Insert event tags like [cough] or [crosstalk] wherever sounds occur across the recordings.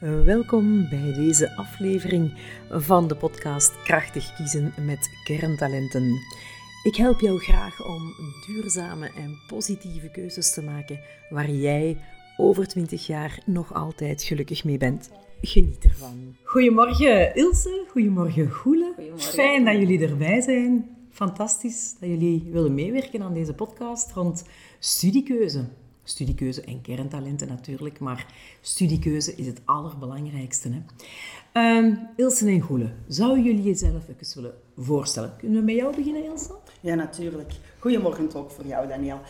Welkom bij deze aflevering van de podcast Krachtig kiezen met kerntalenten. Ik help jou graag om duurzame en positieve keuzes te maken waar jij over 20 jaar nog altijd gelukkig mee bent. Geniet ervan. Goedemorgen Ilse, goedemorgen Goele. Fijn dat jullie erbij zijn. Fantastisch dat jullie willen meewerken aan deze podcast rond studiekeuze. Studiekeuze en kerntalenten natuurlijk, maar studiekeuze is het allerbelangrijkste. Hè? Um, Ilse en Goele, zou jullie jezelf even willen voorstellen? Kunnen we met jou beginnen, Ilse? Ja, natuurlijk. Goedemorgen ook voor jou, Daniel.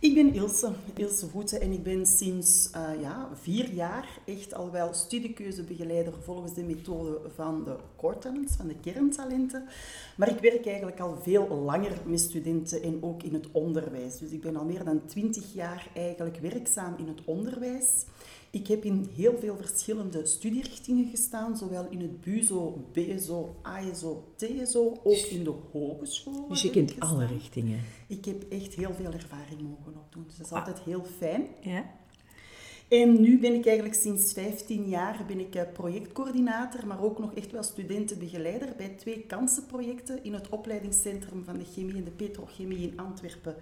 Ik ben Ilse, Ilse Voeten en ik ben sinds uh, ja, vier jaar echt al wel studiekeuzebegeleider volgens de methode van de core van de kerntalenten. Maar ik werk eigenlijk al veel langer met studenten en ook in het onderwijs. Dus ik ben al meer dan twintig jaar eigenlijk werkzaam in het onderwijs. Ik heb in heel veel verschillende studierichtingen gestaan, zowel in het BUZO, BSO, ASO, TSO, ook in de hogeschool. Dus je kent alle richtingen? Ik heb echt heel veel ervaring mogen opdoen, dus dat is ah. altijd heel fijn. Ja. En nu ben ik eigenlijk sinds 15 jaar ben ik eh, projectcoördinator, maar ook nog echt wel studentenbegeleider bij twee kansenprojecten in het opleidingscentrum van de chemie en de petrochemie in Antwerpen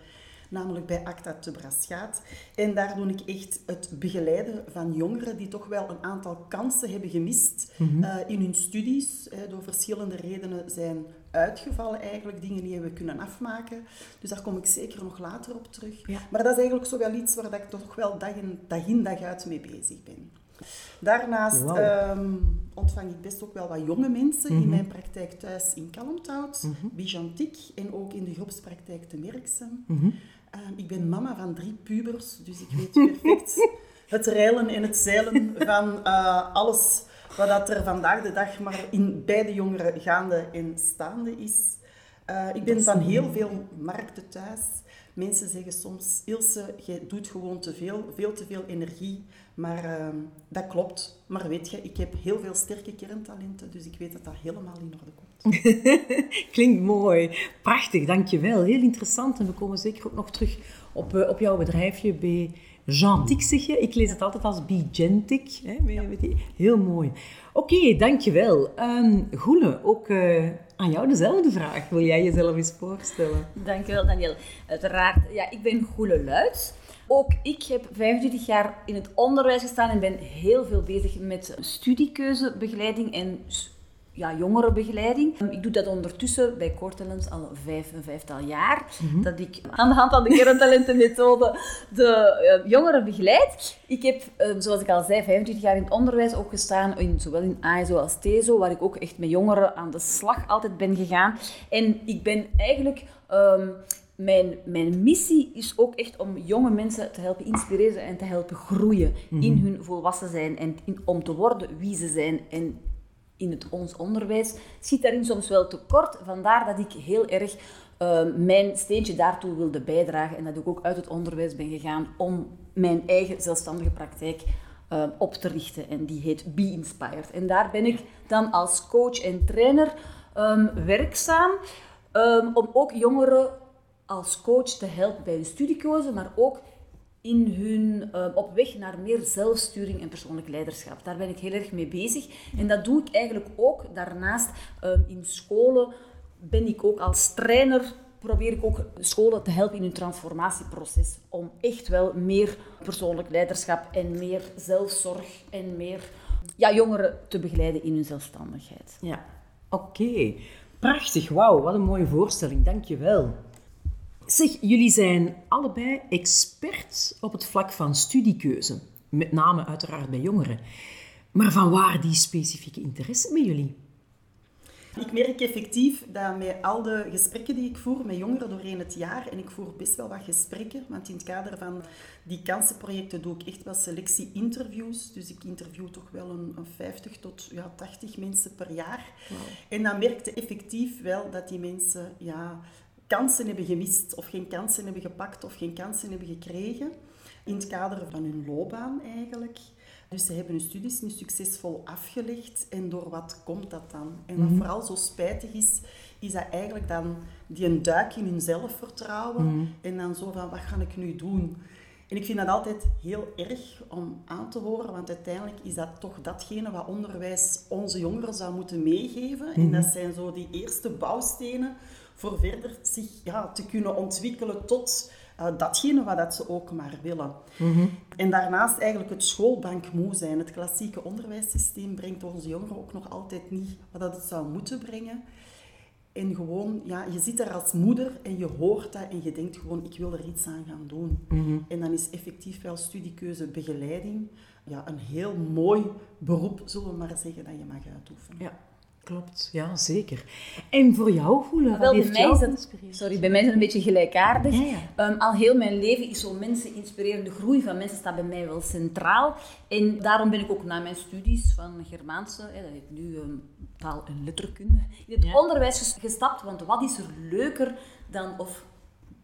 namelijk bij Acta te Braschaat. En daar doe ik echt het begeleiden van jongeren die toch wel een aantal kansen hebben gemist mhm. eh, in hun studies, door verschillende redenen zijn uitgevallen eigenlijk, dingen die we kunnen afmaken. Dus daar kom ik zeker nog later op terug. Maar dat is eigenlijk zo wel iets waar ik toch wel dag in dag, in, dag uit mee bezig ben. Daarnaast ehm, ontvang ik best ook wel wat jonge mensen in mhm. mijn praktijk thuis in Kalmthout, mm en ook in de groepspraktijk te Merksem. Mhm. Ehm, ik ben mama van drie pubers, dus ik weet perfect [laughs] het reilen en het zeilen van uh, alles wat dat er vandaag de dag maar in beide jongeren gaande en staande is. Uh, ik ben van heel veel markten thuis. Mensen zeggen soms, Ilse, je doet gewoon te veel, veel te veel energie. Maar uh, dat klopt. Maar weet je, ik heb heel veel sterke kerntalenten, dus ik weet dat dat helemaal in orde komt. [laughs] Klinkt mooi. Prachtig, dankjewel. Heel interessant. En we komen zeker ook nog terug op, uh, op jouw bedrijfje bij Gentic, zeg je. Ik lees het altijd als Bigentic. Heel mooi. Oké, okay, dankjewel. Um, Goele, ook uh, aan jou dezelfde vraag. Wil jij jezelf eens voorstellen? Dankjewel, Daniel. Uiteraard, ja, ik ben Goele Luit. Ook ik heb 25 jaar in het onderwijs gestaan en ben heel veel bezig met studiekeuzebegeleiding en ja, jongerenbegeleiding. Ik doe dat ondertussen bij Core Talents al vijf, een vijftal jaar. Mhm. Dat ik aan de hand van de kerntalentenmethode de uh, jongeren begeleid. Ik heb, uh, zoals ik al zei, 25 jaar in het onderwijs ook gestaan, in, zowel in ASO als TSO, waar ik ook echt met jongeren aan de slag altijd ben gegaan. En ik ben eigenlijk... Um, mijn, mijn missie is ook echt om jonge mensen te helpen inspireren en te helpen groeien in mhm. hun volwassen zijn en in, om te worden wie ze zijn. En in het, ons onderwijs schiet daarin soms wel tekort. Vandaar dat ik heel erg ehm, mijn steentje daartoe wilde bijdragen en dat ik ook uit het onderwijs ben gegaan om mijn eigen zelfstandige praktijk ehm, op te richten. En die heet Be Inspired. En daar ben ik dan als coach en trainer ehm, werkzaam om ook jongeren als coach te helpen bij de studiekeuze, maar ook in hun, uh, op weg naar meer zelfsturing en persoonlijk leiderschap. Daar ben ik heel erg mee bezig. En dat doe ik eigenlijk ook. Daarnaast uh, in scholen ben ik ook als trainer probeer ik ook scholen te helpen in hun transformatieproces. Om echt wel meer persoonlijk leiderschap en meer zelfzorg en meer ja, jongeren te begeleiden in hun zelfstandigheid. Ja, oké. Prachtig, wauw, wat een mooie voorstelling. Dank je wel. Zeg, jullie zijn allebei experts op het vlak van studiekeuze. Met name uiteraard bij jongeren. Maar van waar die specifieke interesse met jullie? Ik merk effectief dat met al de gesprekken die ik voer met jongeren doorheen het jaar, en ik voer best wel wat gesprekken, want in het kader van die kansenprojecten doe ik echt wel selectie-interviews. Dus ik interview toch wel een, een 50 tot ja, 80 mensen per jaar. En dan merkte effectief wel dat die mensen ja, kansen hebben gemist of geen kansen hebben gepakt of geen kansen hebben gekregen in het kader van hun loopbaan eigenlijk. Dus ze hebben hun studies nu succesvol afgelegd en door wat komt dat dan? En wat mhm. vooral zo spijtig is, is dat eigenlijk dan die een duik in hun zelfvertrouwen mhm. en dan zo van wat ga ik nu doen? En ik vind dat altijd heel erg om aan te horen, want uiteindelijk is dat toch datgene wat onderwijs onze jongeren zou moeten meegeven. En dat zijn zo die eerste bouwstenen voor verder zich ja, te kunnen ontwikkelen tot uh, datgene wat dat ze ook maar willen. En daarnaast eigenlijk het schoolbankmoe zijn. Het klassieke onderwijssysteem brengt onze jongeren ook nog altijd niet wat dat het zou moeten brengen. En gewoon, ja, je zit daar als moeder en je hoort dat en je denkt gewoon, ik wil er iets aan gaan doen. En dan is effectief wel studiekeuze begeleiding ja, een heel mooi beroep, zullen we maar zeggen, dat je mag uitoefenen. Ja. Klopt, ja, zeker. En voor jou, Goele, Wel, bij mij is dat, sorry, bij mij is het een beetje gelijkaardig. Ehm, al heel mijn leven is zo mensen inspireren. De groei van mensen staat bij mij wel centraal. En daarom ben ik ook na mijn studies van Germaanse, hè, dat heet nu um, taal- en letterkunde, in het onderwijs gestapt. Want wat is er leuker dan, of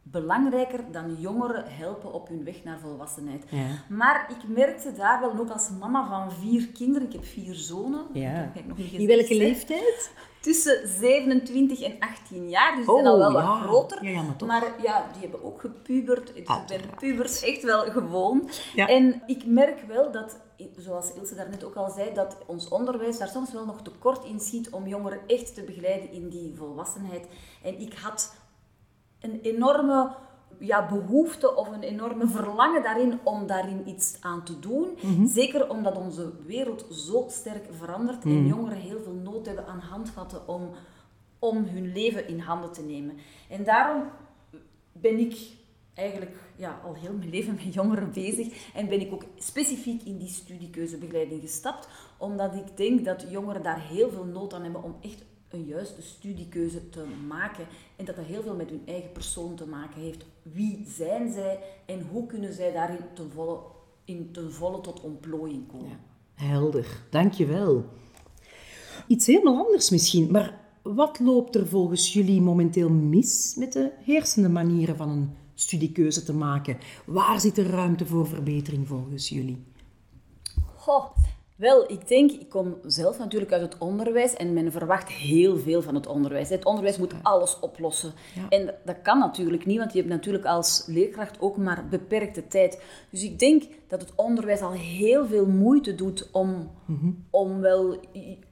belangrijker dan jongeren helpen op hun weg naar volwassenheid. Ja. Maar ik merkte daar wel ook als mama van vier kinderen, ik heb vier zonen. Ja. Ik nog niet In welke leeftijd? Tussen 27 en 18 jaar, dus die zijn al wel wat groter. Ja, maar, maar, ja, die hebben ook gepubert. Dus ik ben pubers echt wel gewoon. En ik merk wel dat, zoals Ilse daarnet ook al zei, dat ons onderwijs daar soms wel nog tekort in schiet om jongeren echt te begeleiden in die volwassenheid. En ik had een enorme ja, behoefte of een enorme verlangen daarin om daarin iets aan te doen. Mhm. Zeker omdat onze wereld zo sterk verandert en mhm. jongeren heel veel nood hebben aan handvatten om, om hun leven in handen te nemen. En daarom ben ik eigenlijk ja, al heel mijn leven met jongeren bezig en ben ik ook specifiek in die studiekeuzebegeleiding gestapt, omdat ik denk dat jongeren daar heel veel nood aan hebben om echt een juiste studiekeuze te maken. En dat dat heel veel met hun eigen persoon te maken heeft. Wie zijn zij en hoe kunnen zij daarin ten volle, in ten volle tot ontplooiing komen? Ja, helder, dankjewel. Iets helemaal anders misschien, maar wat loopt er volgens jullie momenteel mis met de heersende manieren van een studiekeuze te maken? Waar zit er ruimte voor verbetering volgens jullie? Goh, wel, ik denk, ik kom zelf natuurlijk uit het onderwijs en men verwacht heel veel van het onderwijs. Het onderwijs moet alles oplossen. En dat kan natuurlijk niet, want je hebt natuurlijk als leerkracht ook maar beperkte tijd. Dus ik denk dat het onderwijs al heel veel moeite doet om, mhm. om wel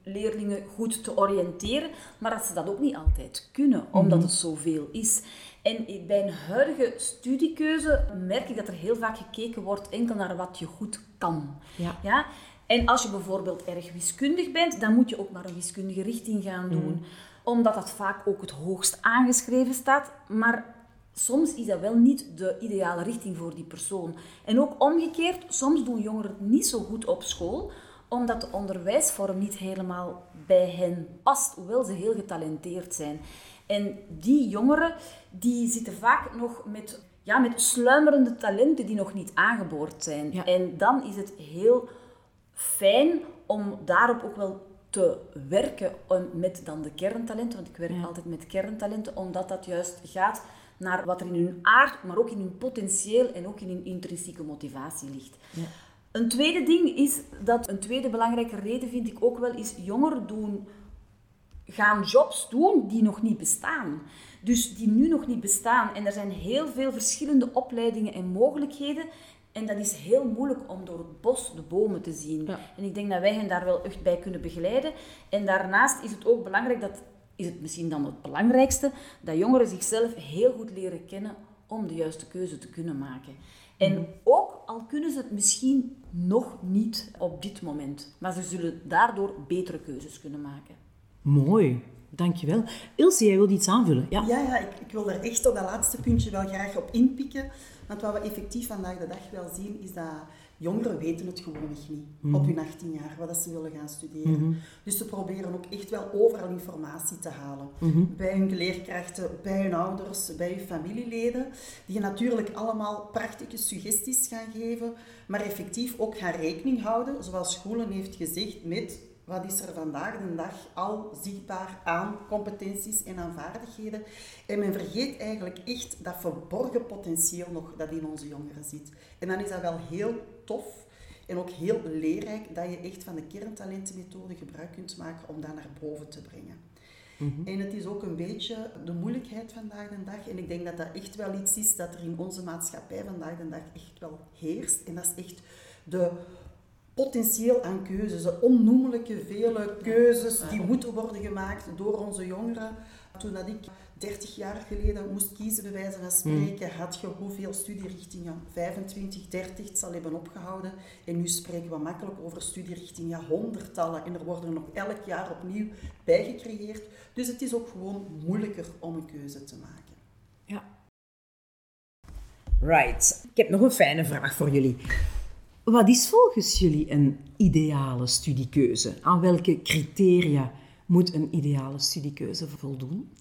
leerlingen goed te oriënteren, maar dat ze dat ook niet altijd kunnen, omdat mhm. het zoveel is. En bij een huidige studiekeuze merk ik dat er heel vaak gekeken wordt enkel naar wat je goed kan. Ja. ja? En als je bijvoorbeeld erg wiskundig bent, dan moet je ook maar een wiskundige richting gaan doen. Mm. Omdat dat vaak ook het hoogst aangeschreven staat. Maar soms is dat wel niet de ideale richting voor die persoon. En ook omgekeerd, soms doen jongeren het niet zo goed op school, omdat de onderwijsvorm niet helemaal bij hen past, hoewel ze heel getalenteerd zijn. En die jongeren, die zitten vaak nog met, ja, met sluimerende talenten die nog niet aangeboord zijn. En dan is het heel fijn om daarop ook wel te werken met dan de kerntalenten, want ik werk altijd met kerntalenten, omdat dat juist gaat naar wat er in hun aard, maar ook in hun potentieel en ook in hun intrinsieke motivatie ligt. Ja. Een tweede ding is dat, een tweede belangrijke reden vind ik ook wel, is jongeren doen, gaan jobs doen die nog niet bestaan. Dus die nu nog niet bestaan. En er zijn heel veel verschillende opleidingen en mogelijkheden en dat is heel moeilijk om door het bos de bomen te zien. En ik denk dat wij hen daar wel echt bij kunnen begeleiden. En daarnaast is het ook belangrijk, dat is het misschien dan het belangrijkste, dat jongeren zichzelf heel goed leren kennen om de juiste keuze te kunnen maken. En mhm. ook al kunnen ze het misschien nog niet op dit moment, maar ze zullen daardoor betere keuzes kunnen maken. Mooi. Dankjewel. Ilse, jij wilt iets aanvullen? Ja, ja, ja ik, ik, wil er echt op dat laatste puntje wel graag op inpikken. Want wat we effectief vandaag de dag wel zien, is dat jongeren weten het gewoon nog niet. Mhm. Op hun 18 jaar, wat ze willen gaan studeren. Mhm. Dus ze proberen ook echt wel overal informatie te halen. Mhm. Bij hun leerkrachten, bij hun ouders, bij hun familieleden. Die je natuurlijk allemaal prachtige suggesties gaan geven. Maar effectief ook gaan rekening houden, zoals Schoelen heeft gezegd, met wat is er vandaag de dag al zichtbaar aan competenties en aan vaardigheden? En men vergeet eigenlijk echt dat verborgen potentieel nog dat in onze jongeren zit. En dan is dat wel heel tof en ook heel leerrijk dat je echt van de kerntalentenmethode gebruik kunt maken om dat naar boven te brengen. En het is ook een beetje de moeilijkheid vandaag de dag. En ik denk dat dat echt wel iets is dat er in onze maatschappij vandaag de dag echt wel heerst. En dat is echt de potentieel aan keuzes, de onnoemelijke vele keuzes die moeten worden gemaakt door onze jongeren. Toen dat ik 30 jaar geleden moest kiezen, bij wijze van spreken, had je hoeveel studierichtingen? 25, 30, het zal hebben opgehouden. En nu spreken we makkelijk over studierichtingen, honderdtallen. En er worden nog elk jaar opnieuw bijgecreëerd. Dus het is ook gewoon moeilijker om een keuze te maken. Ja. Right. Ik heb nog een fijne vraag voor jullie. Wat is volgens jullie een ideale studiekeuze? Aan welke criteria moet een ideale studiekeuze voldoen?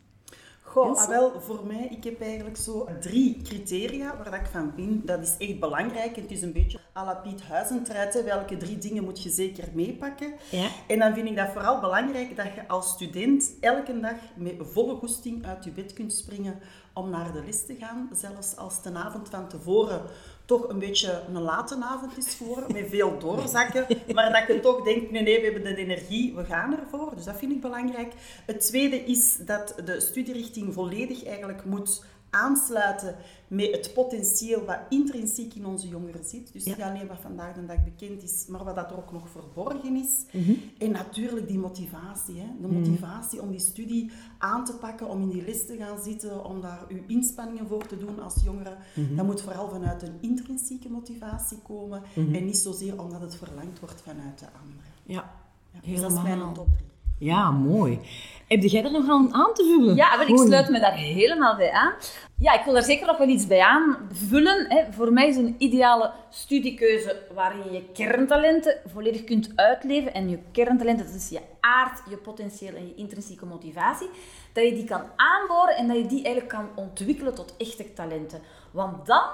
Goh, ah, wel, voor mij, ik heb eigenlijk zo drie criteria waar dat ik van vind. Dat is echt belangrijk. En het is een beetje à la Piet Huizentruid. Welke drie dingen moet je zeker meepakken? Ja. En dan vind ik dat vooral belangrijk dat je als student elke dag met volle goesting uit je bed kunt springen om naar de les te gaan. Zelfs als de avond van tevoren toch een beetje een late avond is geworden, met veel doorzakken. [laughs] Maar dat je toch denkt, nee, nee, we hebben de energie, we gaan ervoor. Dus dat vind ik belangrijk. Het tweede is dat de studierichting volledig eigenlijk moet aansluiten met het potentieel wat intrinsiek in onze jongeren zit. Dus niet alleen wat vandaag de dag bekend is, maar wat dat er ook nog verborgen is. Mhm. En natuurlijk die motivatie. Hè? De motivatie om die studie aan te pakken, om in die les te gaan zitten, om daar uw inspanningen voor te doen als jongere. Mhm. Dat moet vooral vanuit een intrinsieke motivatie komen Mhm. en niet zozeer omdat het verlangd wordt vanuit de anderen. Ja, Ja, dus dat is mijn helemaal. top drie. Ja, mooi. Heb jij er nog aan aan te vullen? Ja, maar ik sluit me daar helemaal bij aan. Ja, ik wil daar zeker nog wel iets bij aanvullen. Hè. Voor mij is een ideale studiekeuze waarin je je kerntalenten volledig kunt uitleven. En je kerntalenten, dat is je aard, je potentieel en je intrinsieke motivatie. Dat je die kan aanboren en dat je die eigenlijk kan ontwikkelen tot echte talenten. Want dan,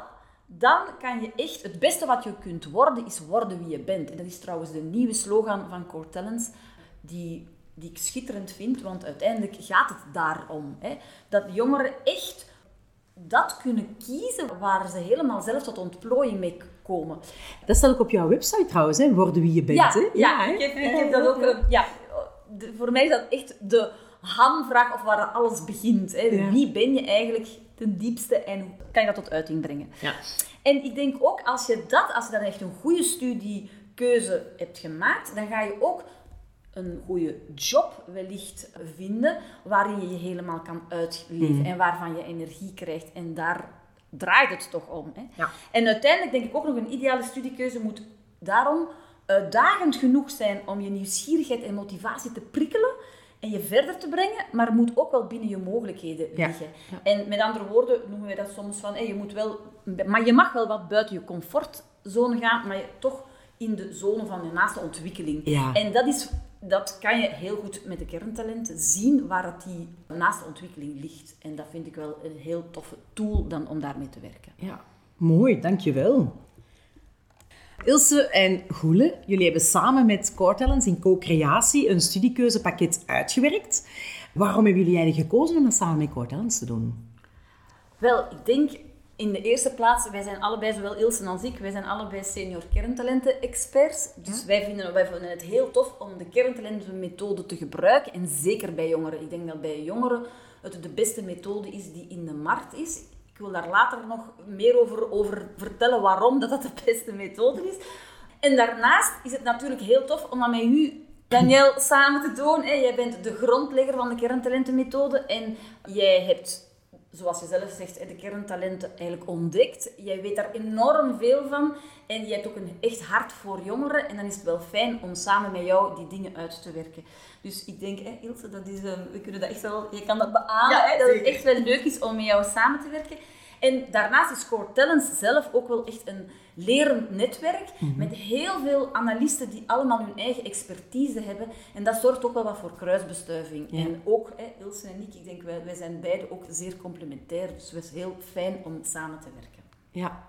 dan kan je echt, het beste wat je kunt worden, is worden wie je bent. En dat is trouwens de nieuwe slogan van Core Talents, die die ik schitterend vind, want uiteindelijk gaat het daarom. Hè? Dat jongeren echt dat kunnen kiezen waar ze helemaal zelf tot ontplooiing mee komen. Dat staat ook op jouw website trouwens, hè? worden wie je bent. Ja, hè? ja, hè? ik, heb, ik heb dat ook... eh, Ja, de- voor mij is dat echt de hamvraag of waar alles begint. Hè? Ja. Wie ben je eigenlijk ten diepste en hoe kan je dat tot uiting brengen? Ja. En ik denk ook, als je dat, als je dan echt een goede studiekeuze hebt gemaakt, dan ga je ook een goede job wellicht vinden waarin je je helemaal kan uitleven Mhm. en waarvan je energie krijgt. En daar draait het toch om. Hè? Ja. En uiteindelijk denk ik ook nog een ideale studiekeuze moet daarom uitdagend genoeg zijn om je nieuwsgierigheid en motivatie te prikkelen en je verder te brengen, maar moet ook wel binnen je mogelijkheden Ja. liggen. En met andere woorden noemen we dat soms van, je moet wel, maar je mag wel wat buiten je comfortzone gaan, maar je, toch in de zone van je naaste ontwikkeling. En dat, is, dat kan je heel goed met de kerntalenten zien waar het die naaste ontwikkeling ligt. En dat vind ik wel een heel toffe tool dan om daarmee te werken. Ja, mooi, dankjewel. Ilse en Goele, jullie hebben samen met Core Talents in co-creatie een studiekeuzepakket uitgewerkt. Waarom hebben jullie eigenlijk gekozen om dat samen met Core Talents te doen? Wel, ik denk in de eerste plaats, wij zijn allebei, zowel Ilse als ik, wij zijn allebei senior kerntalenten-experts. Dus wij, vinden, wij vinden het heel tof om de kerntalentenmethode te gebruiken. En zeker bij jongeren. Ik denk dat bij jongeren het de beste methode is die in de markt is. Ik wil daar later nog meer over, over vertellen waarom dat, dat de beste methode is. En daarnaast is het natuurlijk heel tof om dat met u, Daniel, samen te doen. Jij bent de grondlegger van de kerntalentenmethode en jij hebt zoals je zelf zegt, de kerntalenten eigenlijk ontdekt. Jij weet daar enorm veel van en je hebt ook een echt hart voor jongeren. En dan is het wel fijn om samen met jou die dingen uit te werken. Dus ik denk, hè, Ilse, dat is, eh, we kunnen dat echt wel, je kan dat beamen, Ja, hè, dat het echt wel leuk is om met jou samen te werken. En daarnaast is Core Talents zelf ook wel echt een lerend netwerk met heel veel analisten die allemaal hun eigen expertise hebben. En dat zorgt ook wel wat voor kruisbestuiving. Ja. En ook, hè, Ilse en ik, ik denk wij, wij zijn beide ook zeer complementair. Dus het is heel fijn om samen te werken. Ja,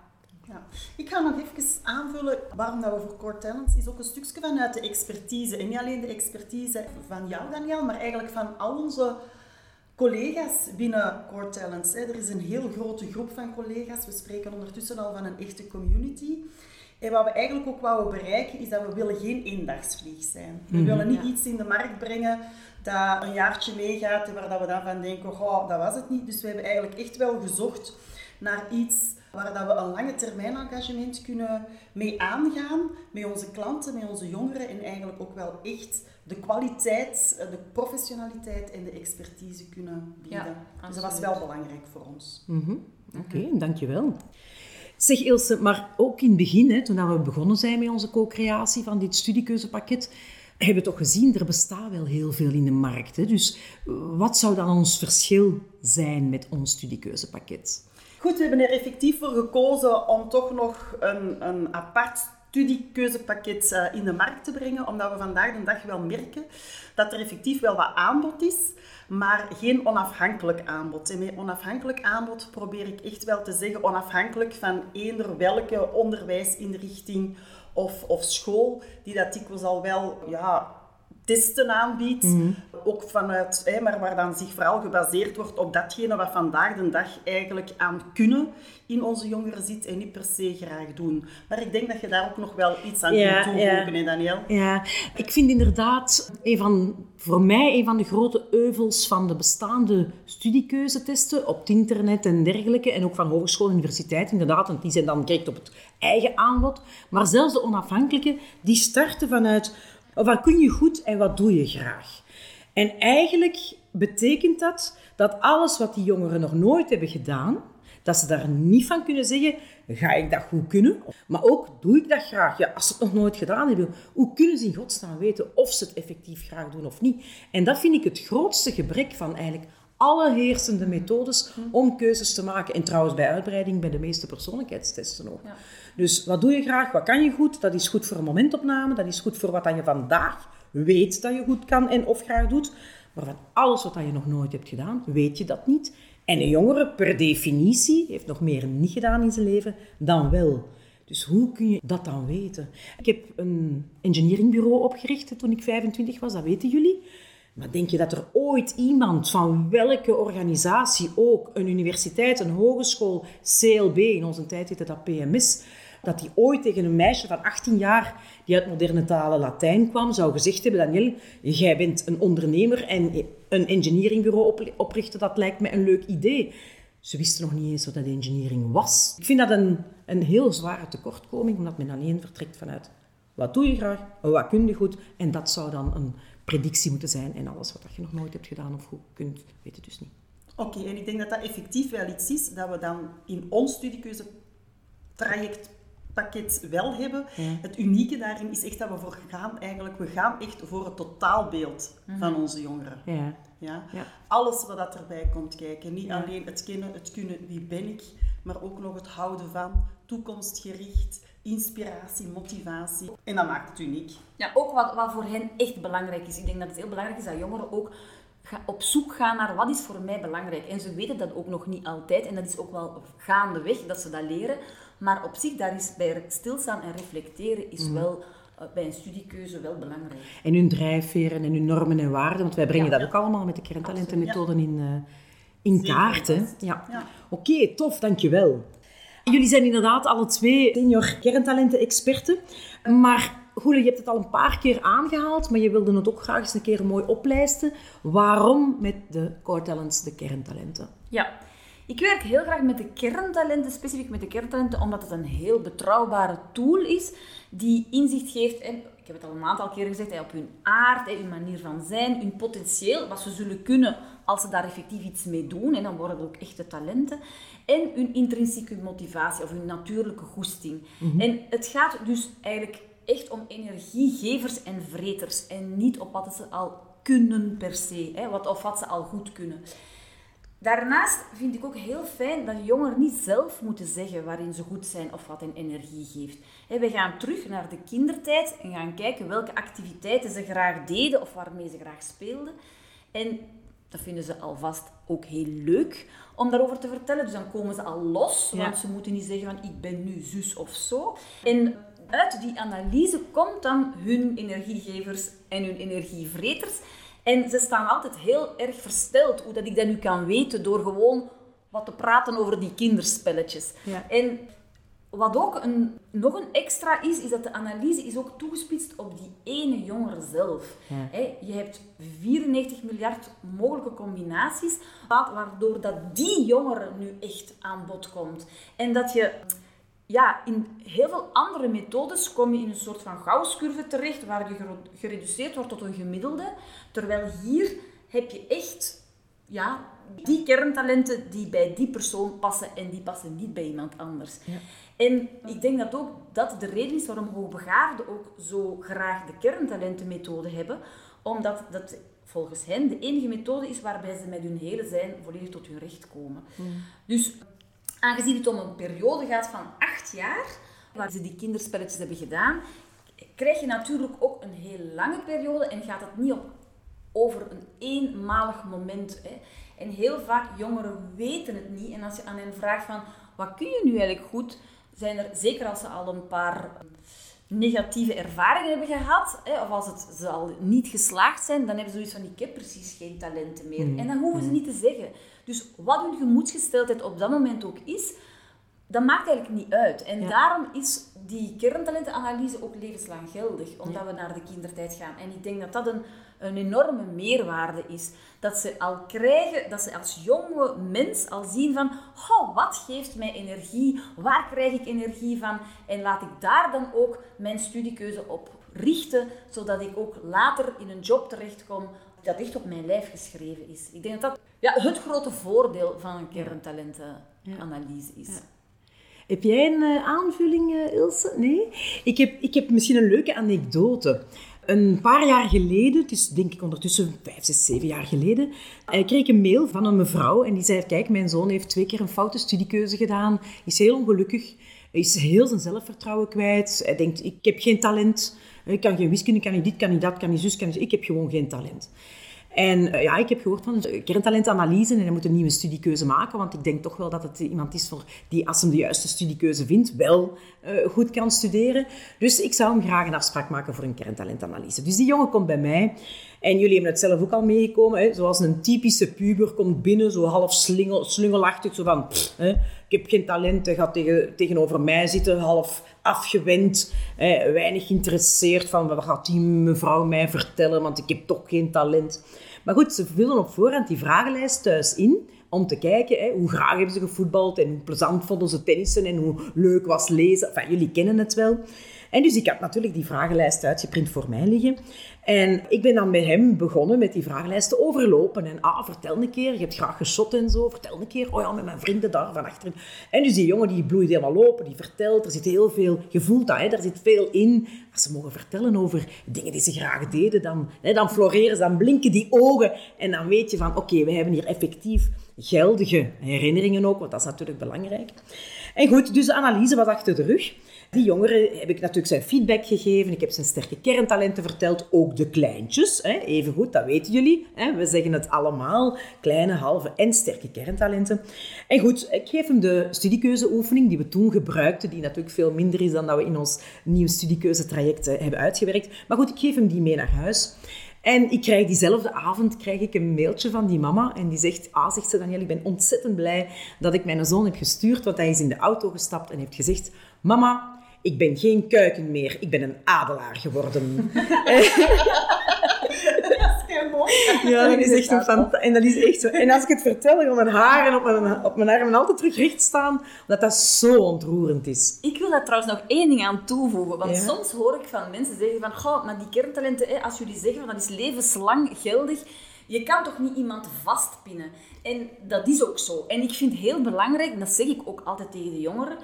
Ja. Ik ga nog even aanvullen waarom dat we voor Core Talents is ook een stukje vanuit de expertise. En niet alleen de expertise van jou, Daniel, maar eigenlijk van al onze collega's binnen Core Talents. hè. Er is een heel grote groep van collega's. We spreken ondertussen al van een echte community. En wat we eigenlijk ook wouden bereiken, is dat we willen geen eendagsvlieg zijn. We Mhm. willen niet Ja. iets in de markt brengen dat een jaartje meegaat en waar dat we dan van denken, oh, dat was het niet. Dus we hebben eigenlijk echt wel gezocht naar iets waar dat we een lange termijn engagement kunnen mee aangaan, met onze klanten, met onze jongeren en eigenlijk ook wel echt de kwaliteit, de professionaliteit en de expertise kunnen bieden. Ja, dus dat was wel belangrijk voor ons. Mhm. Oké, dankjewel. Zeg Ilse, maar ook in het begin, hè, toen we begonnen zijn met onze co-creatie van dit studiekeuzepakket, hebben we toch gezien, er bestaat wel heel veel in de markt. Hè? Dus wat zou dan ons verschil zijn met ons studiekeuzepakket? Goed, we hebben er effectief voor gekozen om toch nog een, een apart studiekeuzepakket eh, in de markt te brengen, omdat we vandaag de dag wel merken dat er effectief wel wat aanbod is, maar geen onafhankelijk aanbod. En met onafhankelijk aanbod probeer ik echt wel te zeggen onafhankelijk van eender welke onderwijsinrichting of, of school, die dat dikwijls al wel ja, testen aanbiedt. Ook vanuit, hè, maar waar dan zich vooral gebaseerd wordt op datgene wat vandaag de dag eigenlijk aan kunnen in onze jongeren zit en niet per se graag doen. Maar ik denk dat je daar ook nog wel iets aan Ja, kunt toevoegen, ja. hè Daniel? Ja, ik vind inderdaad een van, voor mij een van de grote euvels van de bestaande studiekeuzetesten op het internet en dergelijke, en ook van hogeschool en universiteit inderdaad, want die zijn dan gericht op het eigen aanbod. Maar zelfs de onafhankelijke, die starten vanuit wat kun je goed en wat doe je graag. En eigenlijk betekent dat dat alles wat die jongeren nog nooit hebben gedaan, dat ze daar niet van kunnen zeggen, ga ik dat goed kunnen? Maar ook, doe ik dat graag? Ja, als ze het nog nooit gedaan hebben, hoe kunnen ze in godsnaam weten of ze het effectief graag doen of niet? En dat vind ik het grootste gebrek van eigenlijk alle heersende methodes om keuzes te maken. En trouwens bij uitbreiding bij de meeste persoonlijkheidstesten ook. Dus wat doe je graag? Wat kan je goed? Dat is goed voor een momentopname. Dat is goed voor wat je vandaag weet dat je goed kan en of graag doet. Maar van alles wat je nog nooit hebt gedaan, weet je dat niet. En een jongere, per definitie, heeft nog meer niet gedaan in zijn leven dan wel. Dus hoe kun je dat dan weten? Ik heb een engineeringbureau opgericht toen ik 25 was, dat weten jullie. Maar denk je dat er ooit iemand van welke organisatie ook, een universiteit, een hogeschool, CLB, in onze tijd heette dat PMS, dat die ooit tegen een meisje van 18 jaar die uit moderne talen Latijn kwam, zou gezegd hebben, Daniel, jij bent een ondernemer en een engineeringbureau op- oprichten, dat lijkt me een leuk idee. Ze wisten nog niet eens wat dat engineering was. Ik vind dat een, een heel zware tekortkoming, omdat men alleen vertrekt vanuit wat doe je graag, wat kun je goed, en dat zou dan een predictie moeten zijn. En alles wat je nog nooit hebt gedaan of goed kunt, weet je dus niet. Oké, en ik denk dat dat effectief wel iets is dat we dan in ons studiekeuzetrajectpakket wel hebben. Het unieke daarin is echt dat we voor gaan eigenlijk, we gaan echt voor het totaalbeeld van onze jongeren. Ja. Ja? Ja. Alles wat dat erbij komt kijken. Niet alleen het kennen, het kunnen, wie ben ik, maar ook nog het houden van, toekomstgericht, inspiratie, motivatie. En dat maakt het uniek. Ja, ook wat, wat voor hen echt belangrijk is. Ik denk dat het heel belangrijk is dat jongeren ook op zoek gaan naar wat is voor mij belangrijk. En ze weten dat ook nog niet altijd. En dat is ook wel gaandeweg dat ze dat leren. Maar op zich, daar is bij stilstaan en reflecteren is wel eh, bij een studiekeuze wel belangrijk. En hun drijfveren en hun normen en waarden, want wij brengen Ja. dat ook allemaal met de kerntalentenmethoden in, eh, in kaart. Hè? Ja. Oké, tof, dankjewel. Jullie zijn inderdaad alle twee senior kerntalenten-experten. Maar Goele, je hebt het al een paar keer aangehaald, maar je wilde het ook graag eens een keer mooi oplijsten. Waarom met de core talents de kerntalenten? Ja, ik werk heel graag met de kerntalenten, specifiek met de kerntalenten, omdat het een heel betrouwbare tool is die inzicht geeft, en ik heb het al een aantal keer gezegd, op hun aard, hun manier van zijn, hun potentieel, wat ze zullen kunnen als ze daar effectief iets mee doen, en dan worden het ook echte talenten, en hun intrinsieke motivatie of hun natuurlijke goesting. En het gaat dus eigenlijk echt om energiegevers en vreters en niet op wat ze al kunnen per se, hè, wat, of wat ze al goed kunnen. Daarnaast vind ik ook heel fijn dat jongeren niet zelf moeten zeggen waarin ze goed zijn of wat hen energie geeft. We gaan terug naar de kindertijd en gaan kijken welke activiteiten ze graag deden of waarmee ze graag speelden. En dat vinden ze alvast ook heel leuk om daarover te vertellen. Dus dan komen ze al los, Ja. want ze moeten niet zeggen van ik ben nu zus of zo. En uit die analyse komt dan hun energiegevers en hun energievreters. En ze staan altijd heel erg versteld hoe dat ik dat nu kan weten door gewoon wat te praten over die kinderspelletjes. Ja. En wat ook een, nog een extra is, is dat de analyse is ook toegespitst op die ene jongere zelf. je hebt 94 miljard mogelijke combinaties, waardoor dat die jongere nu echt aan bod komt. En dat je ja, in heel veel andere methodes kom je in een soort van gausscurve terecht, waar je gereduceerd wordt tot een gemiddelde. Terwijl hier heb je echt ja, die kerntalenten die bij die persoon passen en die passen niet bij iemand anders. Ja. En ik denk dat ook dat de reden is waarom hoogbegaafden ook zo graag de kerntalentenmethode hebben, omdat dat volgens hen de enige methode is waarbij ze met hun hele zijn volledig tot hun recht komen. Hmm. Dus aangezien het om een periode gaat van acht jaar, waar ze die kinderspelletjes hebben gedaan, krijg je natuurlijk ook een heel lange periode en gaat het niet op, over een eenmalig moment. Hè. En heel vaak jongeren weten het niet. En als je aan hen vraagt van, wat kun je nu eigenlijk goed, zijn er, zeker als ze al een paar negatieve ervaringen hebben gehad, hè, of als het, ze al niet geslaagd zijn, dan hebben ze zoiets van, ik heb precies geen talenten meer. Mm. En dan hoeven ze mm. niet te zeggen. Dus wat hun gemoedsgesteldheid op dat moment ook is, dat maakt eigenlijk niet uit. En daarom is die kerntalentenanalyse ook levenslang geldig, omdat we naar de kindertijd gaan. En ik denk dat dat een, een enorme meerwaarde is. Dat ze al krijgen, dat ze als jonge mens al zien van, oh, wat geeft mij energie? Waar krijg ik energie van? En laat ik daar dan ook mijn studiekeuze op richten, zodat ik ook later in een job terechtkom dat echt op mijn lijf geschreven is. Ik denk dat dat ja, het grote voordeel van een kerntalentenanalyse is. Heb jij een uh, aanvulling, uh, Ilse? Nee? Ik heb, ik heb misschien een leuke anekdote. Een paar jaar geleden, het is denk ik ondertussen vijf, zes, zeven jaar geleden, uh, kreeg ik een mail van een mevrouw en die zei, kijk, mijn zoon heeft twee keer een foute studiekeuze gedaan, is heel ongelukkig, is heel zijn zelfvertrouwen kwijt, hij denkt, ik heb geen talent, ik kan geen wiskunde, kan niet dit, kan niet dat, kan niet zus, kan niet... Ik heb gewoon geen talent. En eh, ja, ik heb gehoord van kerntalentanalyse en hij moet een nieuwe studiekeuze maken, want ik denk toch wel dat het iemand is voor die, als hem de juiste studiekeuze vindt, wel goed kan studeren. Dus ik zou hem graag een afspraak maken voor een kerntalentanalyse. Dus die jongen komt bij mij en jullie hebben het zelf ook al meegekomen, hè, zoals een typische puber komt binnen, zo half slungelachtig, zo van, hè, ik heb geen talent, gaat tegen, tegenover mij zitten, half afgewend, hè, weinig geïnteresseerd van, wat gaat die mevrouw mij vertellen, want ik heb toch geen talent. Maar goed, ze vullen op voorhand die vragenlijst thuis in om te kijken hè, hoe graag hebben ze gevoetbald en hoe plezant vonden ze tennissen en hoe leuk was lezen. Jullie kennen het wel. En dus ik heb natuurlijk die vragenlijst uitgeprint voor mij liggen. En ik ben dan met hem begonnen met die vragenlijst te overlopen. En ah, vertel een keer, je hebt graag geschot en zo. Vertel een keer, oh ja, met mijn vrienden daar van achterin. En dus die jongen die bloeit helemaal open, die vertelt. Er zit heel veel, je voelt dat, hè, er zit veel in. Als ze mogen vertellen over dingen die ze graag deden, dan, hè, dan floreren ze, dan blinken die ogen. En dan weet je van, oké, we hebben hier effectief geldige herinneringen ook, want dat is natuurlijk belangrijk. En goed, dus de analyse was achter de rug. Die jongeren heb ik natuurlijk zijn feedback gegeven. Ik heb zijn sterke kerntalenten verteld. Ook de kleintjes, hè, even goed, dat weten jullie. Hè. We zeggen het allemaal. Kleine, halve en sterke kerntalenten. En goed, ik geef hem de studiekeuzeoefening die we toen gebruikten. Die natuurlijk veel minder is dan dat we in ons nieuwe studiekeuzetraject eh, hebben uitgewerkt. Maar goed, ik geef hem die mee naar huis. En ik krijg diezelfde avond krijg ik een mailtje van die mama. En die zegt, ah, zegt ze Daniel, ik ben ontzettend blij dat ik mijn zoon heb gestuurd. Want hij is in de auto gestapt en heeft gezegd, mama, ik ben geen kuiken meer, ik ben een adelaar geworden. [laughs] Ja, dat is echt een fant En dat is echt zo. En als ik het vertel, dan mijn haren op mijn, op mijn armen altijd terug recht staan, dat dat zo ontroerend is. Ik wil daar trouwens nog één ding aan toevoegen. Want soms hoor ik van mensen zeggen van, goh, maar die kerntalenten, als jullie zeggen van dat is levenslang geldig, je kan toch niet iemand vastpinnen? En dat is ook zo. En ik vind het heel belangrijk, en dat zeg ik ook altijd tegen de jongeren,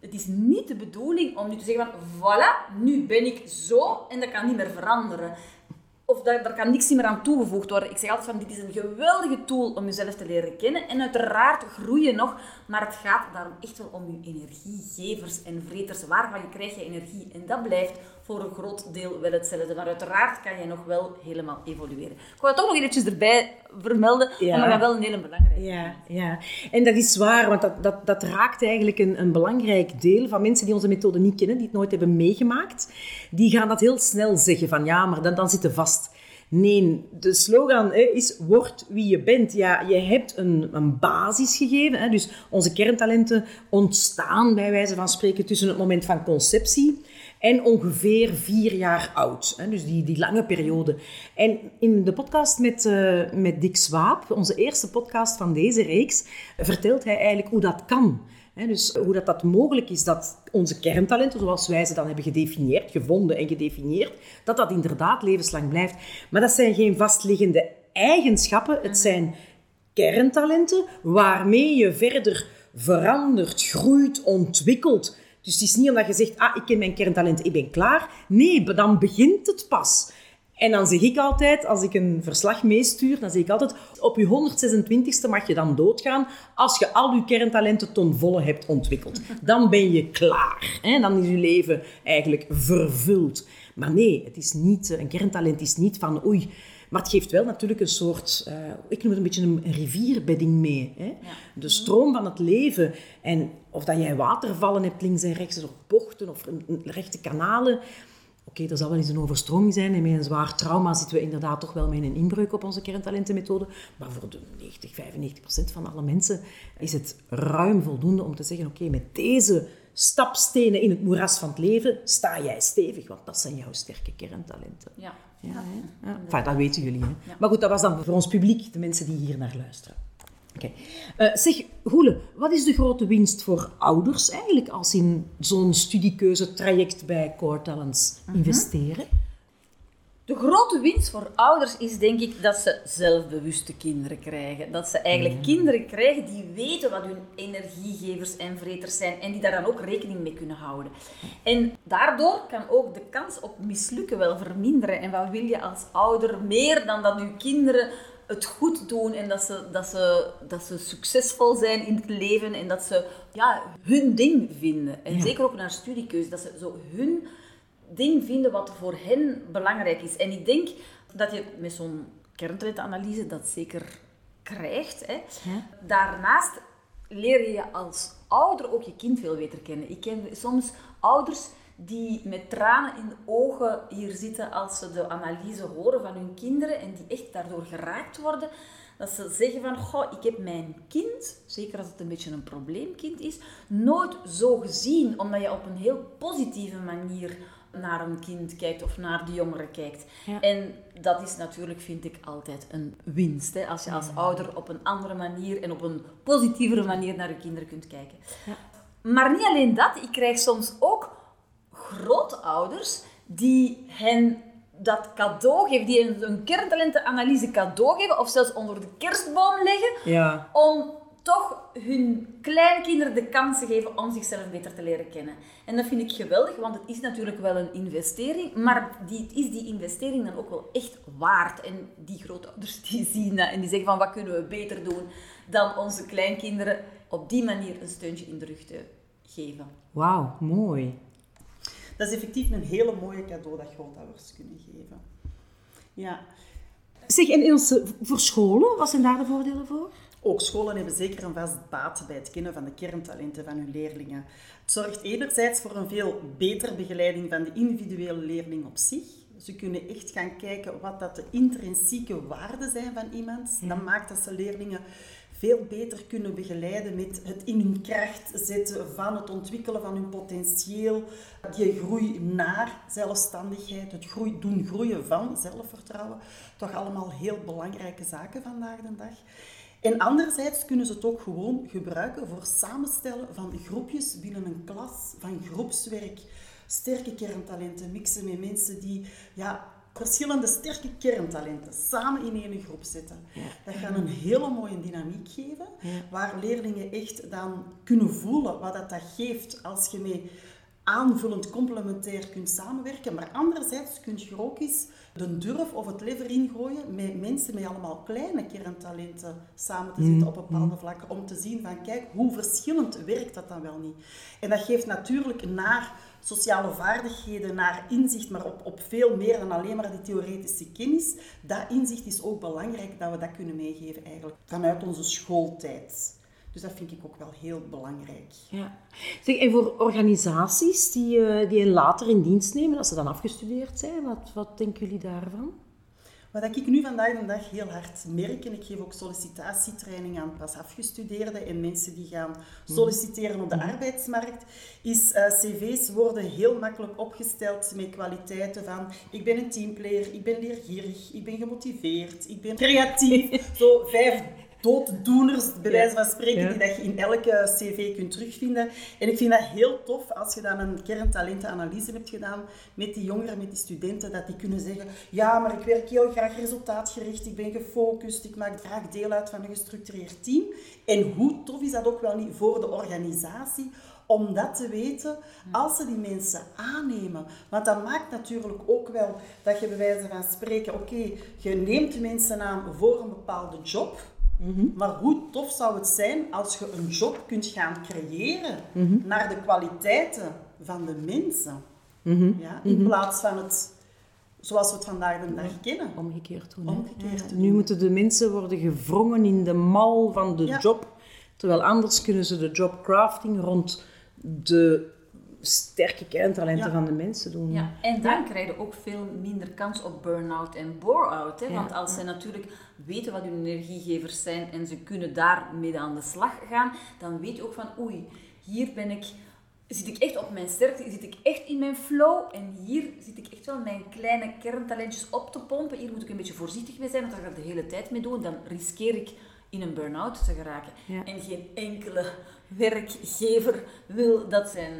het is niet de bedoeling om nu te zeggen van, voilà, nu ben ik zo en dat kan niet meer veranderen. Of daar, kan niks meer aan toegevoegd worden. Ik zeg altijd van, dit is een geweldige tool om jezelf te leren kennen. En uiteraard groei je nog, maar het gaat daarom echt wel om je energiegevers en vreters. Waarvan je krijg je energie? En dat blijft voor een groot deel wel hetzelfde. Maar uiteraard kan je nog wel helemaal evolueren. Ik wou toch nog eventjes erbij vermelden, ja. maar dat wel een hele belangrijke. Ja, ja, en dat is waar, want dat, dat, dat raakt eigenlijk een, een belangrijk deel van mensen die onze methode niet kennen, die het nooit hebben meegemaakt. Die gaan dat heel snel zeggen van ja, maar dan, dan zitten vast. Nee, de slogan hè, is word wie je bent. Ja, je hebt een, een basis gegeven. Hè, dus onze kerntalenten ontstaan bij wijze van spreken tussen het moment van conceptie en ongeveer vier jaar oud. Hè, dus die, die lange periode. En in de podcast met, uh, met Dick Swaap, onze eerste podcast van deze reeks, vertelt hij eigenlijk hoe dat kan. Dus hoe dat, dat mogelijk is dat onze kerntalenten, zoals wij ze dan hebben gedefinieerd, gevonden en gedefinieerd, dat dat inderdaad levenslang blijft. Maar dat zijn geen vastliggende eigenschappen, het zijn kerntalenten waarmee je verder verandert, groeit, ontwikkelt. Dus het is niet omdat je zegt, ah, ik ken mijn kerntalent, ik ben klaar. Nee, dan begint het pas. En dan zeg ik altijd, als ik een verslag meestuur, dan zeg ik altijd, op je 126e mag je dan doodgaan als je al je kerntalenten ten volle hebt ontwikkeld. Dan ben je klaar. Hè? Dan is je leven eigenlijk vervuld. Maar nee, het is niet, een kerntalent is niet van, oei, maar het geeft wel natuurlijk een soort, uh, ik noem het een beetje een rivierbedding mee. Hè? De stroom van het leven. En of dat jij watervallen hebt links en rechts, of bochten, of rechte kanalen. Oké, er zal wel eens een overstroming zijn en met een zwaar trauma zitten we inderdaad toch wel met een inbreuk op onze kerntalentenmethode. Maar voor de 90, 95 procent van alle mensen is het ruim voldoende om te zeggen, oké, met deze stapstenen in het moeras van het leven sta jij stevig, want dat zijn jouw sterke kerntalenten. Ja. Ja, ja. Enfin, dat weten jullie. Hè? Maar goed, dat was dan voor ons publiek, de mensen die hier naar luisteren. Oké. Uh, zeg, Goele, wat is de grote winst voor ouders eigenlijk als ze in zo'n studiekeuze-traject bij Core Talents mhm. investeren? De grote winst voor ouders is denk ik dat ze zelfbewuste kinderen krijgen. Dat ze eigenlijk kinderen krijgen die weten wat hun energiegevers en vreters zijn en die daar dan ook rekening mee kunnen houden. En daardoor kan ook de kans op mislukken wel verminderen. En wat wil je als ouder meer dan dat je kinderen het goed doen en dat ze, dat, ze, dat ze succesvol zijn in het leven en dat ze ja, hun ding vinden. En zeker ook naar studiekeuze, dat ze zo hun ding vinden wat voor hen belangrijk is. En ik denk dat je met zo'n kerntalentanalyse dat zeker krijgt. Hè. Daarnaast leer je als ouder ook je kind veel beter kennen. Ik ken soms ouders die met tranen in de ogen hier zitten als ze de analyse horen van hun kinderen en die echt daardoor geraakt worden. Dat ze zeggen van, goh, ik heb mijn kind, zeker als het een beetje een probleemkind is, nooit zo gezien, omdat je op een heel positieve manier naar een kind kijkt of naar de jongeren kijkt. En dat is natuurlijk, vind ik, altijd een winst. Hè? Als je als ouder op een andere manier en op een positievere manier naar je kinderen kunt kijken. Ja. Maar niet alleen dat, ik krijg soms ook grootouders die hen dat cadeau geven, die een, een kerntalentenanalyse cadeau geven, of zelfs onder de kerstboom leggen, ja. om toch hun kleinkinderen de kans te geven om zichzelf beter te leren kennen. En dat vind ik geweldig, want het is natuurlijk wel een investering, maar die, is die investering dan ook wel echt waard. En die grootouders die [laughs] zien dat en die zeggen van wat kunnen we beter doen dan onze kleinkinderen op die manier een steuntje in de rug te geven. Wauw, mooi. Dat is effectief een hele mooie cadeau dat grootouders kunnen geven. Ja. Zeg, en Ilse, voor scholen, wat zijn daar de voordelen voor? Ook scholen hebben zeker een vast baat bij het kennen van de kerntalenten van hun leerlingen. Het zorgt enerzijds voor een veel betere begeleiding van de individuele leerling op zich. Ze kunnen echt gaan kijken wat dat de intrinsieke waarden zijn van iemand. Dat maakt dat ze leerlingen veel beter kunnen begeleiden met het in hun kracht zetten van het ontwikkelen van hun potentieel, die groei naar zelfstandigheid, het groei, doen groeien van zelfvertrouwen. Toch allemaal heel belangrijke zaken vandaag de dag. En anderzijds kunnen ze het ook gewoon gebruiken voor samenstellen van groepjes binnen een klas, van groepswerk. Sterke kerntalenten mixen met mensen die ja, verschillende sterke kerntalenten samen in één groep zetten. Dat gaat een hele mooie dynamiek geven, waar leerlingen echt dan kunnen voelen wat dat, dat geeft als je mee aanvullend complementair kunt samenwerken. Maar anderzijds kun je ook eens de durf of het lever ingooien met mensen met allemaal kleine kerntalenten samen te zitten mm. op bepaalde vlakken. Om te zien van kijk, hoe verschillend werkt dat dan wel niet. En dat geeft natuurlijk naar sociale vaardigheden, naar inzicht, maar op, op veel meer dan alleen maar die theoretische kennis. Dat inzicht is ook belangrijk dat we dat kunnen meegeven eigenlijk vanuit onze schooltijd. Dus dat vind ik ook wel heel belangrijk. Ja. Zeg, en voor organisaties die, uh, die later in dienst nemen, als ze dan afgestudeerd zijn, wat, wat denken jullie daarvan? Wat ik nu vandaag de dag heel hard merk, en ik geef ook sollicitatietraining aan pas afgestudeerden en mensen die gaan solliciteren op de arbeidsmarkt, is uh, cv's worden heel makkelijk opgesteld met kwaliteiten van ik ben een teamplayer, ik ben leergierig, ik ben gemotiveerd, ik ben creatief. [laughs] Zo vijf dooddoeners, bij wijze van spreken, die dat je in elke cv kunt terugvinden. En ik vind dat heel tof als je dan een kerntalentenanalyse hebt gedaan met die jongeren, met die studenten, dat die kunnen zeggen, ja, maar ik werk heel graag resultaatgericht, ik ben gefocust, ik maak graag deel uit van een gestructureerd team. En hoe tof is dat ook wel niet voor de organisatie om dat te weten als ze die mensen aannemen. Want dat maakt natuurlijk ook wel dat je bij wijze van spreken, oké, je neemt mensen aan voor een bepaalde job, Mhm. Maar hoe tof zou het zijn als je een job kunt gaan creëren mhm. naar de kwaliteiten van de mensen. Mhm. Ja, in plaats van het zoals we het vandaag de dag kennen. Omgekeerd doen. Omgekeerd Nu moeten de mensen worden gevrongen in de mal van de job. Terwijl anders kunnen ze de jobcrafting rond de sterke kerntalenten van de mensen doen. Ja, en dan krijg je ook veel minder kans op burn-out en bore-out. Want als ze natuurlijk weten wat hun energiegevers zijn en ze kunnen daarmee aan de slag gaan, dan weet je ook van oei, hier ben ik, zit ik echt op mijn sterkte, zit ik echt in mijn flow en hier zit ik echt wel mijn kleine kerntalentjes op te pompen. Hier moet ik een beetje voorzichtig mee zijn, want als ik dat de hele tijd mee doe, dan riskeer ik in een burn-out te geraken. En geen enkele werkgever wil dat zijn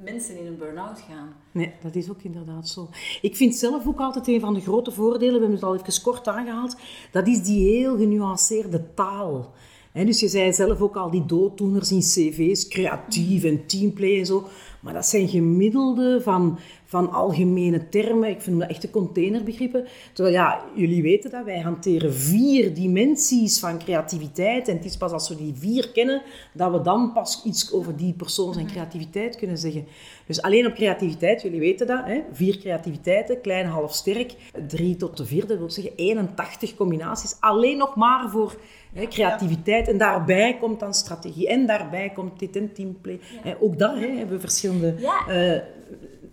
mensen in een burn-out gaan. Nee, dat is ook inderdaad zo. Ik vind zelf ook altijd een van de grote voordelen, we hebben het al even kort aangehaald, dat is die heel genuanceerde taal. dus je zei zelf ook al, die dooddoeners in cv's, creatief en teamplay en zo. Maar dat zijn gemiddelde van, van algemene termen. Ik vind dat echte containerbegrippen. Terwijl ja, jullie weten dat, wij hanteren vier dimensies van creativiteit. En het is pas als we die vier kennen, dat we dan pas iets over die persoon zijn creativiteit kunnen zeggen. Dus alleen op creativiteit, jullie weten dat, hè? vier creativiteiten, klein, half, sterk. Drie tot de vierde, wil zeggen 81 combinaties. Alleen nog maar voor hè, creativiteit. En daarbij komt dan strategie. En daarbij komt dit en teamplay. Ook daar hè, hebben we verschillende... Uh,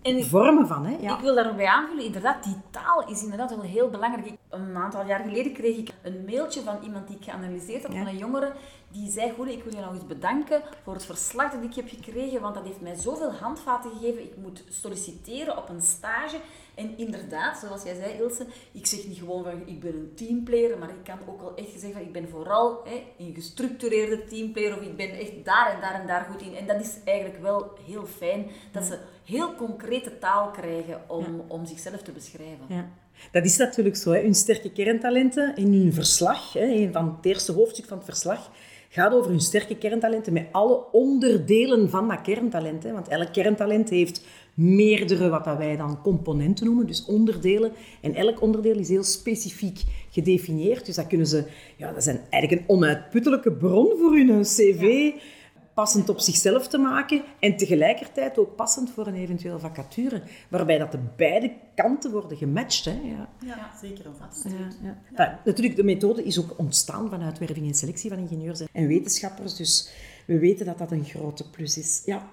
en vormen van. Hè? Ja. Ik wil daarbij aanvullen, inderdaad, die taal is inderdaad wel heel belangrijk. Een aantal jaar geleden kreeg ik een mailtje van iemand die ik geanalyseerd had, van een jongere, die zei, goed, ik wil je nog eens bedanken voor het verslag dat ik heb gekregen, want dat heeft mij zoveel handvaten gegeven. Ik moet solliciteren op een stage. En inderdaad, zoals jij zei, Ilse, ik zeg niet gewoon van ik ben een teamplayer, maar ik kan ook wel echt zeggen van ik ben vooral hè, een gestructureerde teamplayer of ik ben echt daar en daar en daar goed in. En dat is eigenlijk wel heel fijn dat ze heel concrete taal krijgen om, om zichzelf te beschrijven. Ja. Dat is natuurlijk zo. Hè. Hun sterke kerntalenten in hun verslag, hè, van het eerste hoofdstuk van het verslag, gaat over hun sterke kerntalenten met alle onderdelen van dat kerntalent. Hè. Want elk kerntalent heeft meerdere, wat dat wij dan componenten noemen, dus onderdelen. En elk onderdeel is heel specifiek gedefinieerd. Dus dat kunnen ze, ja, dat is eigenlijk een onuitputtelijke bron voor hun cv passend op zichzelf te maken en tegelijkertijd ook passend voor een eventuele vacature, waarbij dat de beide kanten worden gematcht. Hè? Ja. ja, zeker en vast. Ja, ja. natuurlijk, de methode is ook ontstaan van uitwerving en selectie van ingenieurs en wetenschappers, dus we weten dat dat een grote plus is. Ja.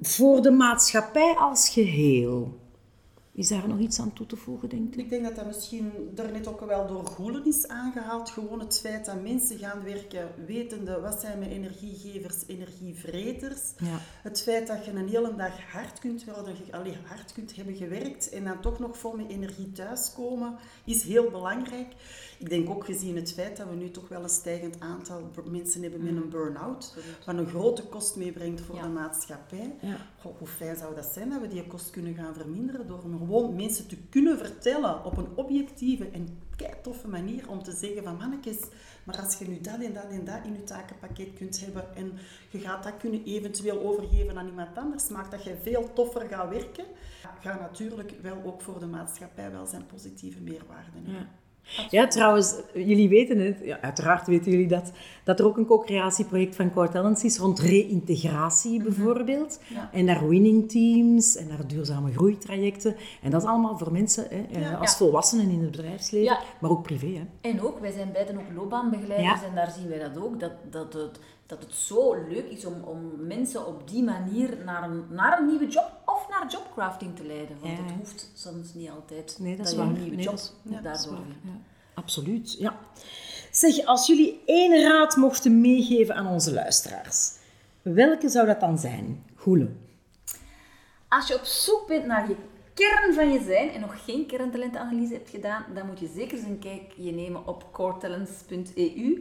Voor de maatschappij als geheel is daar nog iets aan toe te voegen, denk ik? Ik denk dat dat misschien daarnet ook wel door Goelen is aangehaald. Gewoon het feit dat mensen gaan werken wetende wat zijn mijn energiegevers, energievreters. Ja. Het feit dat je een hele dag hard kunt worden, alleen hard kunt hebben gewerkt en dan toch nog vol met energie thuiskomen, is heel belangrijk. Ik denk ook gezien het feit dat we nu toch wel een stijgend aantal mensen hebben met een burn-out, wat een grote kost meebrengt voor de maatschappij. Ja. hoe fijn zou dat zijn dat we die kost kunnen gaan verminderen door gewoon mensen te kunnen vertellen op een objectieve en toffe manier om te zeggen van mannetjes, maar als je nu dat en dat en dat in je takenpakket kunt hebben en je gaat dat kunnen eventueel overgeven aan iemand anders, maakt dat je veel toffer gaat werken, gaat natuurlijk wel ook voor de maatschappij wel zijn positieve meerwaarde hebben. Ja, trouwens, jullie weten het, ja, uiteraard weten jullie dat, dat er ook een co-creatieproject van Core Talents is rond reïntegratie mhm. bijvoorbeeld. En naar winning teams en naar duurzame groeitrajecten. En dat is allemaal voor mensen hè, eh, als volwassenen in het bedrijfsleven, maar ook privé. Hè. En ook, wij zijn beiden ook loopbaanbegeleiders en daar zien wij dat ook, dat, dat het dat het zo leuk is om, om mensen op die manier naar een, naar een nieuwe job of naar jobcrafting te leiden. Want Ja, het hoeft soms niet altijd Nee, dat is je een nieuwe Nee, job dat is- ja, dat is daardoor. Ja. Absoluut, ja. Zeg, als jullie één raad mochten meegeven aan onze luisteraars, welke zou dat dan zijn? Goele. Als je op zoek bent naar je kern van je zijn en nog geen kerntalentanalyse hebt gedaan, dan moet je zeker eens een kijkje nemen op coretalents.eu.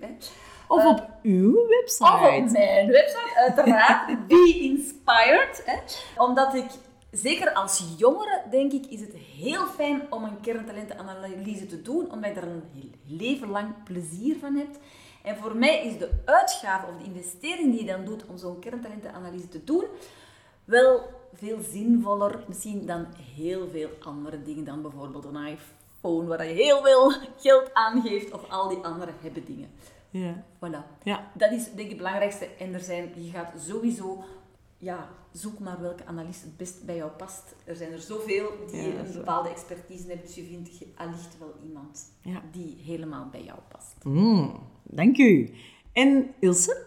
Of Eh, op uw website. Of op mijn website, uiteraard. [laughs] Be inspired. Hè. Omdat ik, zeker als jongere, denk ik, is het heel fijn om een kerntalentenanalyse te doen, omdat je er een heel leven lang plezier van hebt. En voor mij is de uitgave of de investering die je dan doet om zo'n kerntalentenanalyse te doen, wel veel zinvoller misschien dan heel veel andere dingen. Dan bijvoorbeeld een iPhone waar je heel veel geld aan geeft of al die andere hebben dingen. Ja. Voilà. Ja. Dat is denk ik het belangrijkste. En er zijn, je gaat sowieso, ja, zoek maar welke analist het best bij jou past. Er zijn er zoveel die Ja, een bepaalde expertise hebben, dus je vindt allicht wel iemand Ja. die helemaal bij jou past. Mm, dank u. En Ilse?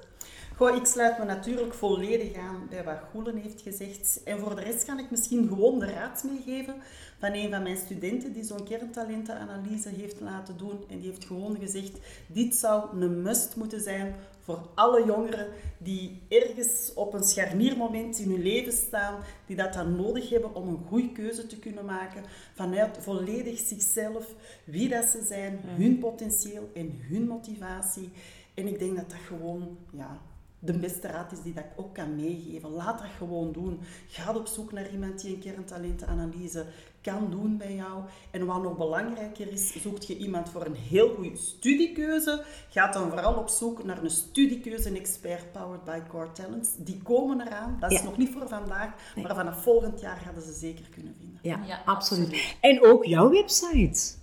Goh, ik sluit me natuurlijk volledig aan bij wat Goelen heeft gezegd. En voor de rest kan ik misschien gewoon de raad meegeven van een van mijn studenten die zo'n kerntalentenanalyse heeft laten doen. En die heeft gewoon gezegd, dit zou een must moeten zijn voor alle jongeren die ergens op een scharniermoment in hun leven staan, die dat dan nodig hebben om een goede keuze te kunnen maken vanuit volledig zichzelf, wie dat ze zijn, hun potentieel en hun motivatie. En ik denk dat dat gewoon ja, de beste raad is die dat ik ook kan meegeven. Laat dat gewoon doen. Ga op zoek naar iemand die een kerntalentenanalyse kan doen bij jou. En wat nog belangrijker is, zoekt je iemand voor een heel goede studiekeuze. Ga dan vooral op zoek naar een studiekeuze-expert powered by Core Talents. Die komen eraan. Dat is Ja. nog niet voor vandaag, maar vanaf volgend jaar hadden ze zeker kunnen vinden. Ja, Ja, absoluut. absoluut. En ook jouw website.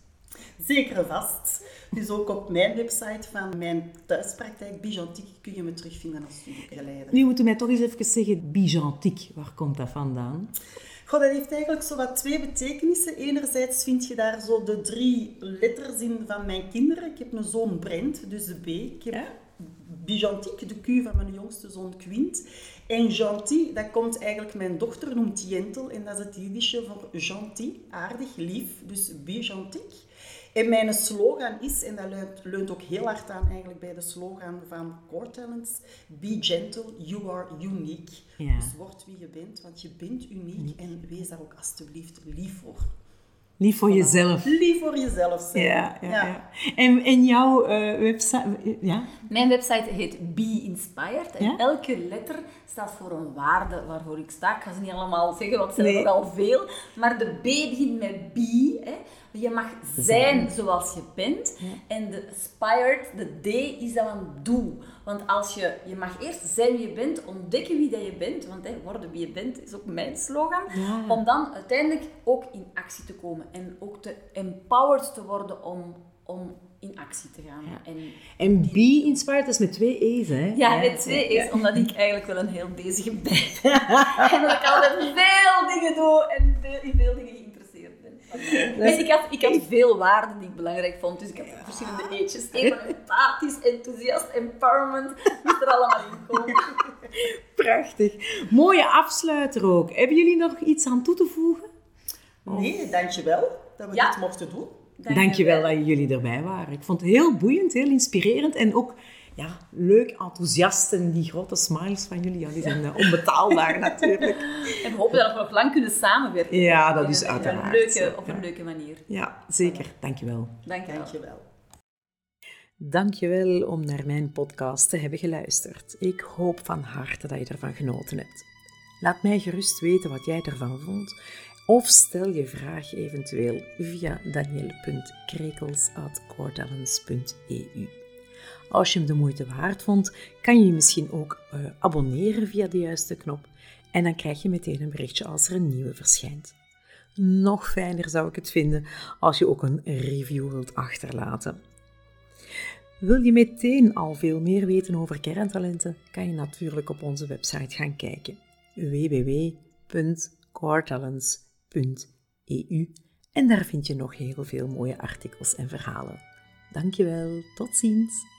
Zeker en vast. Dus ook op mijn website van mijn thuispraktijk Bijantiek kun je me terugvinden als studiebegeleider. Nu moeten wij toch eens even zeggen, bijantiek. Waar komt dat vandaan? Goh, dat heeft eigenlijk zo wat twee betekenissen. Enerzijds vind je daar zo de drie letters in van mijn kinderen. Ik heb een zoon Brent, dus de B. Ik heb Ja. Bijantiek, de Q van mijn jongste zoon Quint. En gentil, dat komt eigenlijk, mijn dochter noemt Jentel. En dat is het Jiddische voor gentil, aardig, lief. Dus bijantiek. En mijn slogan is, en dat leunt, leunt ook heel hard aan eigenlijk bij de slogan van Core Talents, Be gentle, you are unique. Ja. Dus word wie je bent, want je bent uniek en wees daar ook alstublieft lief voor. Lief voor jezelf. Lief voor jezelf zijn. Ja, ja, ja. En, en jouw eh, website, ja? Mijn website heet Be Inspired. En Ja? elke letter staat voor een waarde waarvoor ik sta. Ik ga ze niet allemaal zeggen, want het zijn Nee. er nogal veel. Maar de B begint met be. Hè. Je mag zijn zoals je bent. En de inspired, de D, is dan een doe. Want als je, je mag eerst zijn wie je bent, ontdekken wie dat je bent. Want hè, worden wie je bent is ook mijn slogan. Ja. Om dan uiteindelijk ook in actie te komen. En ook te empowered te worden om, om in actie te gaan. Ja. En En Be Inspired, dat is met twee E's, hè? ja, met twee is omdat ik eigenlijk wel een heel bezige ben. [laughs] en dat ik altijd veel dingen doe en veel, in veel dingen ik had, ik had veel waarden die ik belangrijk vond, dus ik had verschillende eetjes. Een van empathisch, enthousiast, empowerment, moest er allemaal in komen. Prachtig. Mooie afsluiter ook. Hebben jullie nog iets aan toe te voegen? Nee, dankjewel dat we Ja. dit mochten doen. Dankjewel dat jullie erbij waren. Ik vond het heel boeiend, heel inspirerend en ook ja, leuk, enthousiast. En die grote smiles van jullie, ja, die zijn eh, onbetaalbaar [laughs] natuurlijk. En we hopen dat we nog lang kunnen samenwerken. Ja, dat is uiteraard Een leuke, op ja. een leuke manier. Ja, zeker. Dankjewel. Dank je wel. Dankjewel. Dankjewel om naar mijn podcast te hebben geluisterd. Ik hoop van harte dat je ervan genoten hebt. Laat mij gerust weten wat jij ervan vond. Of stel je vraag eventueel via danielle.krekels.coretalents.eu. Als je hem de moeite waard vond, kan je je misschien ook eh, abonneren via de juiste knop. En dan krijg je meteen een berichtje als er een nieuwe verschijnt. Nog fijner zou ik het vinden als je ook een review wilt achterlaten. Wil je meteen al veel meer weten over kerntalenten, kan je natuurlijk op onze website gaan kijken www.coretalents.eu en daar vind je nog heel veel mooie artikels en verhalen. Dankjewel, tot ziens!